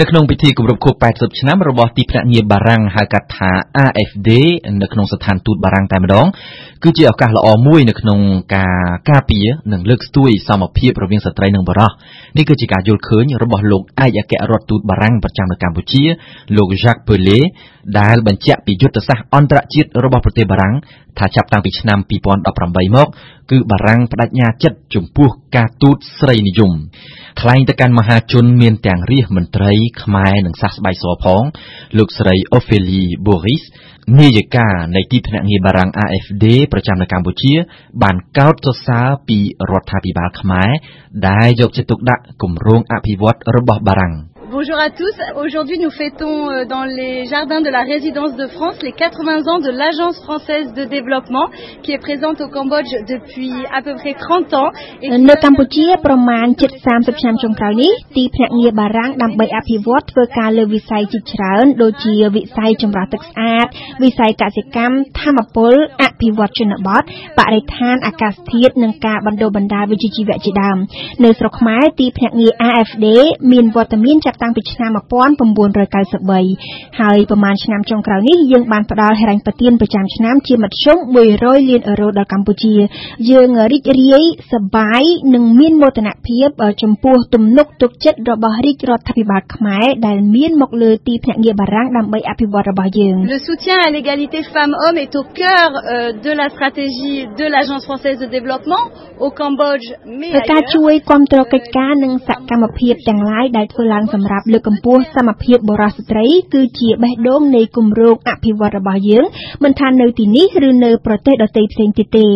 នៅក្នុងពិធីគម្រប់ខួប80ឆ្នាំរបស់ទីភ្នាក់ងារបារាំងហៅកាត់ថា AFD នៅក្នុងស្ថានទូតបារាំងតែម្ដងគឺជាឱកាសល្អមួយនៅក្នុងការការពារនិងលើកស្ទួយសមភាពរវាងស្ត្រីនិងបុរសនេះគឺជាការយល់ឃើញរបស់លោកឯកអគ្គរដ្ឋទូតបារាំងប្រចាំនៅកម្ពុជាលោក Jacques Pellet ដែលបញ្ជាក់ពីយុទ្ធសាស្ត្រអន្តរជាតិរបស់ប្រទេសបារាំងថាចាប់តាំងពីឆ្នាំ2018មកគឺបារាំងបដិញ្ញាចិត្តចំពោះការទូតស្រីនិយមថ្លែងទៅកាន់មហាជនមានទាំងរាជមន្ត្រីខ្មែរនិងសាសស្បែកសផងលោកស្រី Ophélie Boris នាយិកានៃទីភ្នាក់ងារបារាំង AFD ប្រចាំនៅកម្ពុជា បានកោតសរសើរពីរដ្ឋាភិបាលខ្មែរដែលយកចិត្តទុកដាក់គម្រោងអភិវឌ្ឍរបស់បារាំង Bonjour à tous. Aujourd'hui, nous fêtons euh, dans les jardins de la résidence de France les 80 ans de l'Agence française de développement qui est présente au Cambodge depuis à peu près 30 ans. នៅកម្ពុជាប្រមាណជិត30ឆ្នាំចុងក្រោយនេះទីភ្នាក់ងារបារាំងដើម្បីអភិវឌ្ឍធ្វើការលើវិស័យជាច្រើនដូចជាវិស័យចម្រោះទឹកស្អាតវិស័យកសិកម្មធម្មពលអ ភិវឌ្ឍជនបទបរិស្ថានអាកាសធាតុនិងការបណ្ដុះបណ្ដាលវិជ្ជាជីវៈជាដើមនៅស្រុកខ្មែរទីភ្នាក់ងារ AFD មានវត្តមានចាប់តាំងពីឆ្នាំ1993ហើយប្រមាណឆ្នាំចុងក្រោយនេះយើងបានផ្ដល់ហិរញ្ញប្បទានប្រចាំឆ្នាំជាមធ្យម100លានអឺរ៉ូដល់កម្ពុជា យើងរីករាយសប្បាយនិងមានមោទនភាពចំពោះទំនុកទុកចិត្តរបស់រាជរដ្ឋាភិបាលខ្មែរដែលមានមកលើទីភ្នាក់ងារបារាំងដើម្បីអភិវឌ្ឍរបស់យើង Le soutien à l'égalité femmes-hommes est au cœur de la stratégie de l'Agence française de développement au Cambodge mais ការជួយគ្រប់គ្រងកិច្ចការនិងសកម្មភាពទាំងឡាយដែលធ្វើឡើងសម្រាប់លើកកម្ពស់សមភាពបុរសស្ត្រីគឺជាបេះដូងនៃគម្រោងអភិវឌ្ឍរបស់យើងមិនថានៅទីនេះឬនៅប្រទេសដទៃផ្សេងទៀតទេ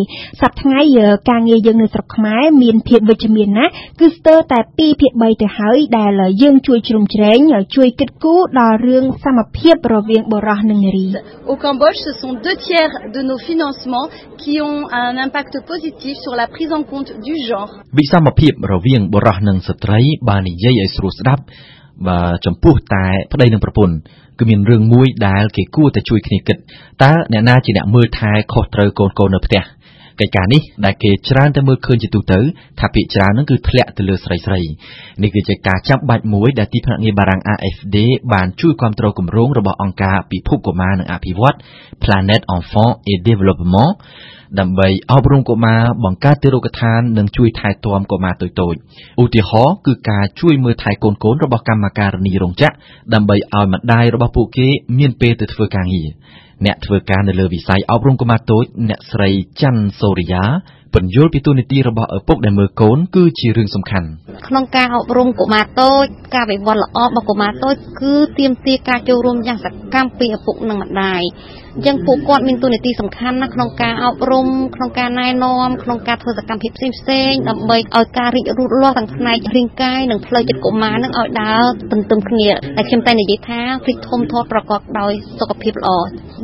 សប្តាហ៍ថ្ងៃការងារយើងនៅស្រុកខ្មែរមានភាពវិជ្ជមានណាស់គឺស្ទើរតែ2ភាគ3ទៅហើយដែលយើងជួយជ្រោមជ្រែងជួយគិតគូរដល់រឿងសមភាពរវាងបុរសនិងនារី Au Cambodge ce sont deux tiers de nos financements qui ont un impact positif sur la prise en compte du genre វិសមភាពរវាងបុរសនិងស្ត្រីបាននិយាយឲ្យស្រួលស្ដាប់បើចំពោះតែប្តីនិងប្រពន្ធគឺមានរឿងមួយដែលគេគួរតែជួយគ្នាគិតតើអ្នកណាជាអ្នកមើលថែខុសត្រូវកូនកូននៅផ្ទះ កិច្ចការនេះដែលគេច្រើនតែមើលឃើញជាទូទៅថាភាគច្រើននឹងគឺធ្លាក់ទៅលើស្រីស្រីនេះគឺជាការចាំបាច់មួយដែលទីភ្នាក់ងារបារាំង AFD បានជួយគ្រប់គ្រងគម្រោងរបស់អង្គការពិភពកុមារនិងអភិវឌ្ឍ Planet Enfant et Développement ដើម្បីអប់រំកុមារបង្កើតទីរោគដ្ឋាននិងជួយថែទាំកុមារតូចៗឧទាហរណ៍គឺការជួយមើលថែកូនៗរបស់កម្មការនីរោងចក្រដើម្បីឲ្យម្ដាយរបស់ពួកគេមានពេលទៅធ្វើការងារ អ្នកធ្វើការនៅលើវិស័យអប់រំកុមារតូចអ្នកស្រីច័ន្ទសូរិយា ពន្យល់ពីទូនីតិរបស់ឪពុកដែលមើលកូនគឺជារឿងសំខាន់ក្នុងការអប់រំកុមារតូចការវិវត្តល្អរបស់កុមារតូចគឺទាមទារការចូលរួមយ៉ាងសកម្មពីឪពុកនិងម្ដាយអញ្ចឹងពួកគាត់មានទូនាទីសំខាន់ណាស់ក្នុងការអប់រំក្នុងការណែនាំក្នុងការធ្វើសកម្មភាពផ្សេងផ្សេងដើម្បីឲ្យការរីករូតលាស់ទាំងផ្នែករាងកាយនិងផ្លូវចិត្តកុមារនឹងឲ្យដើរទន្ទឹមគ្នាតែខ្ញុំតែនិយាយថារីកធំធាត់ប្រកបដោយសុខភាពល្អ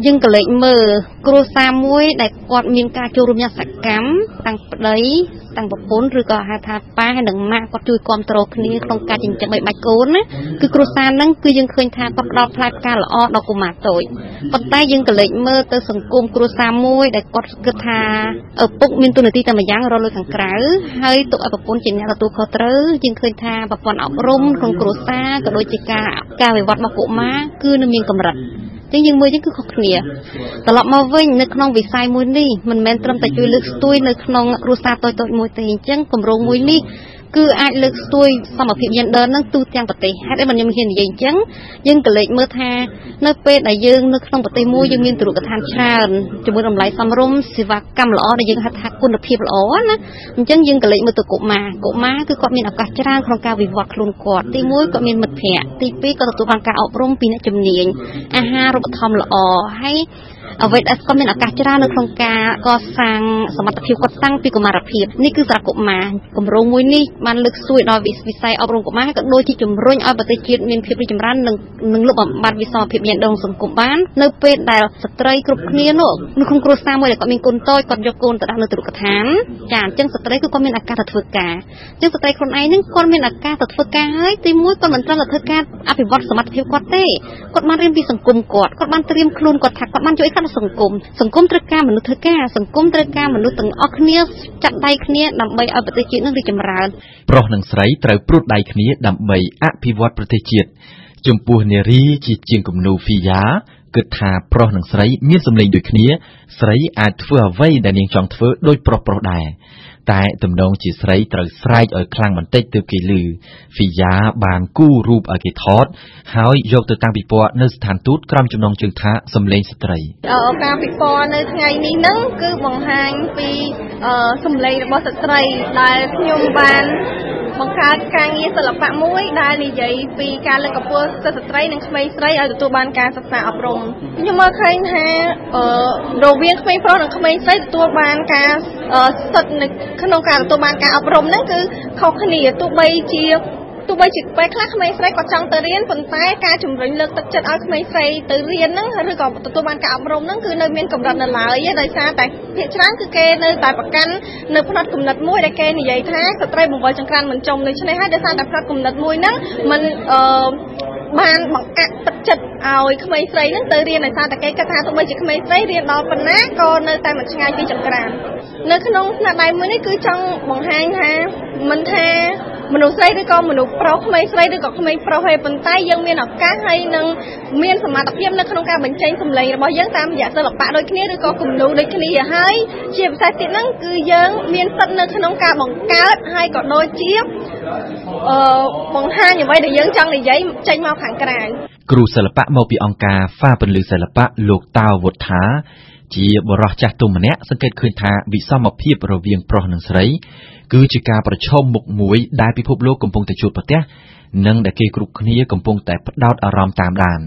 យើងក៏លេចមើលគ្រួសារមួយដែលគាត់មានការចូលរួមយ៉ាងសកម្មតាំងប្តីតាំងប្រពន្ធឬក៏ហៅថាប៉ាហើយនិងម៉ាក់គាត់ជួយគ្រប់គ្រងគ្នាក្នុងការចិញ្ចឹមបីបាច់កូនណាគឺគ្រួសារហ្នឹងគឺយើងឃើញថាគាត់ផ្ដល់ផ្លែផ្កាល្អដល់កុមារតូចប៉ុន្តែយើងក៏លេចមើលទៅសង្គមគ្រួសារមួយដែលគាត់គិតថាឪពុកមានទូនាទីតែម្យ៉ាងរលួយខាងក្រៅហើយទុកឲ្យប្រពន្ធជាអ្នកទទួលខុសត្រូវយើងឃើញថាប្រព័ន្ធអប់រំក្នុងគ្រួសារក៏ដូចជាការការវិវត្តរបស់កុមារគឺនៅមានកម្រិត ចឹងយើងមើលចឹងគឺខុសគ្នាត្រឡប់មកវិញនៅក្នុងវិស័យមួយនេះមិនមែនត្រឹមតែជួយលើកស្ទួយនៅក្នុងគ្រួសារតូចៗមួយទេអញ្ចឹងគម្រោងមួយនេះ គឺអាចលើកស្ទួយសមភាព gender នឹងទូទាំងប្រទេសហេតុអីបានខ្ញុំហ៊ាននិយាយអញ្ចឹងយើងក៏លេចមើលថានៅពេលដែលយើងនៅក្នុងប្រទេសមួយយើងមានទរុកឋានច្រើនជាមួយតម្លៃសមរម្យសេវាកម្មល្អដែលយើងហៅថាគុណភាពល្អណាអញ្ចឹងយើងក៏លេចមើលទៅកុមារកុមារគឺគាត់មានឱកាសច្រើនក្នុងការវិវត្តខ្លួនគាត់ទី1គាត់មានមិត្តភ័ក្តិទី2គាត់ទទួលបានការអប់រំពីអ្នកជំនាញអាហារូបត្ថម្ភល្អហើយ អ្វីដែលគាត់មានឱកាសច្រើននៅក្នុងការកសាងសមត្ថភាពគាត់តាំងពីកុមារភាពនេះគឺសារកុមារគម្រោងមួយនេះបានលើកស្ទួយដល់វិស័យអប់រំកុមារក៏ដូចជាជំរុញឲ្យប្រទេសជាតិមានភាពរីកចម្រើននិងនឹងលុបបំបាត់វិសមភាពញ៉ាំដងសង្គមបាននៅពេលដែលស្ត្រីគ្រប់គ្នានោះនៅក្នុងគ្រួសារមួយដែលគាត់មានកូនតូចគាត់យកកូនទៅដាក់នៅទូរកឋានចាអញ្ចឹងស្ត្រីគឺគាត់មានឱកាសទៅធ្វើការអញ្ចឹងស្ត្រីខ្លួនឯងនឹងគាត់មានឱកាសទៅធ្វើការហើយទីមួយគាត់មិនត្រឹមតែធ្វើការអភិវឌ្ឍសមត្ថភាពគាត់ទេគាត់បានរៀនពីសង្គមគាត់គាត់បានត្រៀមខ្លួនគាត់ថាគាត់បានជួយកាត់សង្គមសង្គមត្រូវការមនុស្សធ្វើការសង្គមត្រូវការមនុស្សទាំងអស់គ្នាចាត់ដៃគ្នាដើម្បីឲ្យប្រទេសជាតិនឹងរីកចម្រើនប្រុសនិងស្រីត្រូវព្រួតដៃគ្នាដើម្បីអភិវឌ្ឍប្រទេសជាតិចំពោះនារីជាជាងគំនូហ្វីយ៉ា គិតថាប្រុសនិងស្រីមានសម្លេងដូចគ្នា ស្រីអាចធ្វើអ្វីដែលនាងចង់ធ្វើដូចប្រុសប្រុសដែរតែទំនងជាស្រីត្រូវស្រែកឲ្យខ្លាំងបន្តិចទើបគេឮហ្វីយ៉ាបានគូររូបឲ្យគេថត ហើយយកទៅតាំងពិព័រណ៍នៅស្ថានទូតក្រោមចំណងជើងថាសម្លេងស្ត្រីការពិព័រណ៍នៅថ្ងៃនេះហ្នឹងគឺបង្ហាញពីសម្លេងរបស់ស្ត្រីដែលខ្ញុំបាន បង្កើតការងារសិល្បៈមួយដែលនិយាយពីការលើកកម្ពស់សិទ្ធិស្ត្រីនិងក្មេងស្រីឲ្យទទួលបានការសិក្សាអប់រំខ្ញុំមើលឃើញថារវាងក្មេងប្រុសនិងក្មេងស្រីទទួលបានការសិទ្ធិនៅក្នុងការទទួលបានការអប់រំហ្នឹងគឺខុសគ្នាទោះបីជា ទោះបីជាពេលខ្លះក្មេងស្រីគាត់ចង់ទៅរៀនប៉ុន្តែការជំរុញលើកទឹកចិត្តឲ្យក្មេងស្រីទៅរៀនហ្នឹងឬក៏ទទួលបានការអប់រំហ្នឹងគឺនៅមានកម្រិតនៅឡើយទេដោយសារតែភាគច្រើនគឺគេនៅតែប្រកាន់នៅផ្នត់គំនិតមួយដែលគេនិយាយថាស្ត្រីបង្វិលចង្ក្រានមិនចំដូច្នេះហើយដោយសារតែផ្នត់គំនិតមួយហ្នឹងมันអឺបានបង្កាក់ទឹកចិត្តឲ្យក្មេងស្រីហ្នឹងទៅរៀនដោយសារតែគេគិតថាទោះបីជាក្មេងស្រីរៀនដល់ប៉ុណ្ណាក៏នៅតែមិនឆ្ងាយពីចង្ក្រាននៅក្នុងស្នាដៃមួយនេះគឺចង់បង្ហាញថាមិនថា មនុស្សស្រីឬក៏មនុស្សប្រុសក្មេងស្រីឬក៏ក្មេងប្រុសទេប៉ុន្តែយើងមានឱកាសហើយនឹងមានសមត្ថភាពនៅក្នុងការបញ្ចេញសម្លេងរបស់យើងតាមរយៈសិល្បៈដូចគ្នាឬក៏គំនូរដូចគ្នាហើយជាពិសេសទៀតហ្នឹងគឺយើងមានសិទ្ធិនៅក្នុងការបង្កើតហើយក៏ដូចជាអឺបង្ហាញអ្វីដែលយើងចង់និយាយចេញមកខាងក្រៅគ្រូសិល្បៈមកពីអង្គការហ្វាពលឺសិល្បៈលោកតាវុធា ជាបរិះចាស់ទុំម្នាក់សង្កេតឃើញថាវិសមភាពរវាងប្រុសនិងស្រី គឺជាការប្រឈមមុខមួយដែលពិភពលោកកំពុងតែជួបប្រទះនិងដែលគេគ្រប់គ្នាកំពុងតែផ្ដោតអារម្មណ៍តាមដាន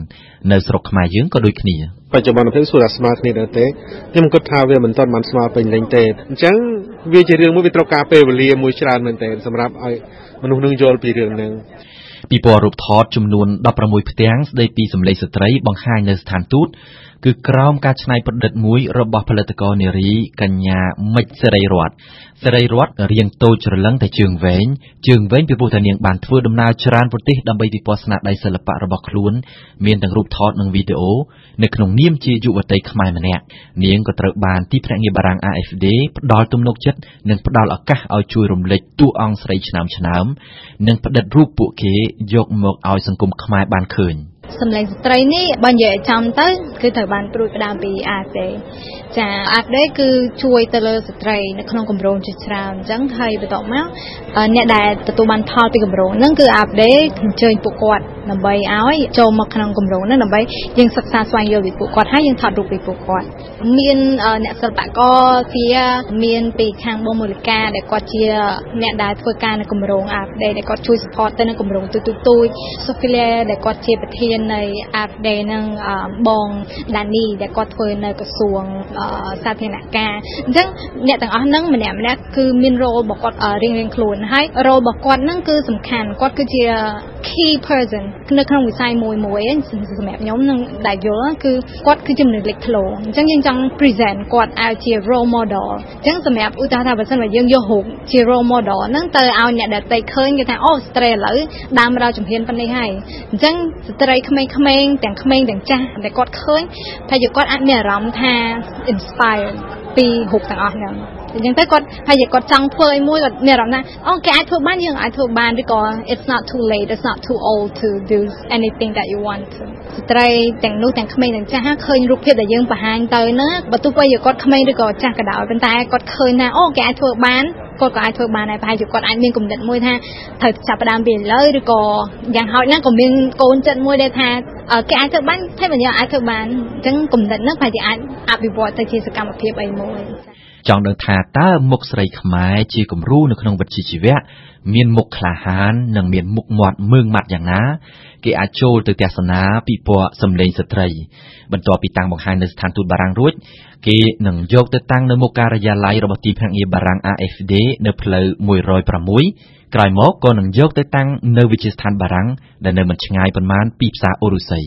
នៅស្រុកខ្មែរយើងក៏ដូចគ្នាបច្ចុប្បន្នភាពសួរថាស្មើគ្នាដែរទេខ្ញុំគិតថាវាមិនទាន់បានស្មើពេញលេញទេអញ្ចឹងវាជារឿងមួយវាត្រូវការពេលវេលាមួយច្រើនមែនទែនសម្រាប់ឲ្យមនុស្សនឹងយល់ពីរឿងហ្នឹងពិព័រណ៍រូបថតចំនួន16ផ្ទាំងស្ដីពីសម្លេងស្ត្រីបង្ហាញនៅស្ថានទូត គឺក្រោមការច្នៃប្រឌិតមួយរបស់ផលិតករនារីកញ្ញាមិចសេរីរតន៍សេរីរតន៍រៀងតូចច្រឡឹងតែជើងវែងជើងវែងពីព្រោះតែនាងបានធ្វើដំណើរច្រើនប្រទេសដើម្បីពិព័រណ៍ស្នាដៃសិល្បៈរបស់ខ្លួនមានទាំងរូបថតនិងវីដេអូនៅក្នុងនាមជាយុវតីខ្មែរម្នាក់នាងក៏ត្រូវបានទីភ្នាក់ងារបារាំង AFD ផ្ដល់ទំនុកចិត្តនិងផ្ដល់ឱកាសឲ្យជួយរំលេចតួអង្គស្រីឆ្នើមឆ្នើមនិងផ្តិតរូបពួកគេយកមកឲ្យសង្គមខ្មែរបានឃើញ។ សម្លេងស្ត្រីនេះបើនិយាយចំទៅ គឺត្រូវបានព្រួយផ្ដើមពីអាសេចាអាប់ដេតគឺជួយទៅលើស្ត្រីនៅក្នុងគម្រោងជាច្រើនអញ្ចឹងហើយបន្ទាប់មកអ្នកដែលទទួលបានផលពីគម្រោងហ្នឹងគឺអាប់ដេតអញ្ជើញពួកគាត់ដើម្បីឲ្យចូលមកក្នុងគម្រោងហ្នឹងដើម្បីយើងសិក្សាស្វែងយល់ពីពួកគាត់ហើយយើងថតរូបពីពួកគាត់មានអ្នកសិល្បករជាមានពីខាងបងមូលិកាដែលគាត់ជាអ្នកដែលធ្វើការនៅគម្រោងអាប់ដេតដែលគាត់ជួយ support ទៅនៅគម្រោងទូទូទូច Sophia ដែលគាត់ជាប្រធាននៃ Art Day នឹងបងដានីដែលគាត់ធ្វើនៅក្រសួងសាធារណការអញ្ចឹងអ្នកទាំងអស់ហ្នឹងម្នាក់ម្នាក់គឺមាន role របស់គាត់រៀងរៀងខ្លួនហើយ role របស់គាត់ហ្នឹងគឺសំខាន់គាត់គឺជា key person នៅក្នុងវិស័យមួយមួយសម្រាប់ខ្ញុំនឹងដែលយល់គឺគាត់គឺជាមនុស្សលេចធ្លោអញ្ចឹងយើងចង់ present គាត់ឲ្យជា role model អញ្ចឹងសម្រាប់ឧទាហរណ៍ថាបើសិនបើយើងយករូបជា role model ហ្នឹងទៅឲ្យអ្នកដែលតែឃើញគេថាអូស្ត្រីឥឡូវដើមរៅជំហានប៉ុណ្នេះហើយអញ្ចឹងស្ត្រីក្មេងៗទាំងក្មេងទាំងចាស់ដែលគាត់ឃើញថាជាគាត់អាចមានអារម្មណ៍ថា inspire ពីរូបទាំងអស់ហ្នឹង អញ្ចឹងទៅគាត់ហើយគាត់ចង់ធ្វើអីមួយគាត់មានអារម្មណ៍ថាអូគេអាចធ្វើបានយើងអាចធ្វើបានឬក៏ it's not too late it's not too old to do anything that you want to ស្ត្រីទាំងនោះទាំងក្មេងទាំងចាស់ឃើញរូបភាពដែលយើងបង្ហាញទៅហ្នឹងបើទោះបីជាគាត់ក្មេងឬក៏ចាស់ក៏ដោយប៉ុន្តែគាត់ឃើញថាអូគេអាចធ្វើបានគាត់ក៏អាចធ្វើបានដែរប្រហែលជាគាត់អាចមានគំនិតមួយថាត្រូវចាប់ផ្ដើមពីឥឡូវឬក៏យ៉ាងហោចណាស់ក៏មានកូនចិត្តមួយដែរថាគេអាចធ្វើបានតែមិនយើងអាចធ្វើបានអញ្ចឹងគំនិតហ្នឹងប្រហែលជាអាចអភិវឌ្ឍទៅជាសកម្មភាពអីមួយ ចង់ដឹងថាតើមុខស្រីខ្មែរជាគំរូនៅក្នុងវិជ្ជាជីវៈមានមុខក្លាហាន និងមានមុខមាត់មើងម៉ាត់យ៉ាងណា គេអាចចូលទៅទស្សនាពិព័រណ៍សម្លេងស្ត្រីបន្ទាប់ពីតាំងបង្ហាញនៅស្ថានទូតបារាំងរួចគេនឹងយកទៅតាំងនៅមុខការិយាល័យរបស់ទីភ្នាក់ងារបារាំង AFD នៅផ្លូវ106ក្រោយមកក៏នឹងយកទៅតាំងនៅវិទ្យាស្ថានបារាំងដែលនៅមិនឆ្ងាយប៉ុន្មានពីផ្សារអូរុស័យ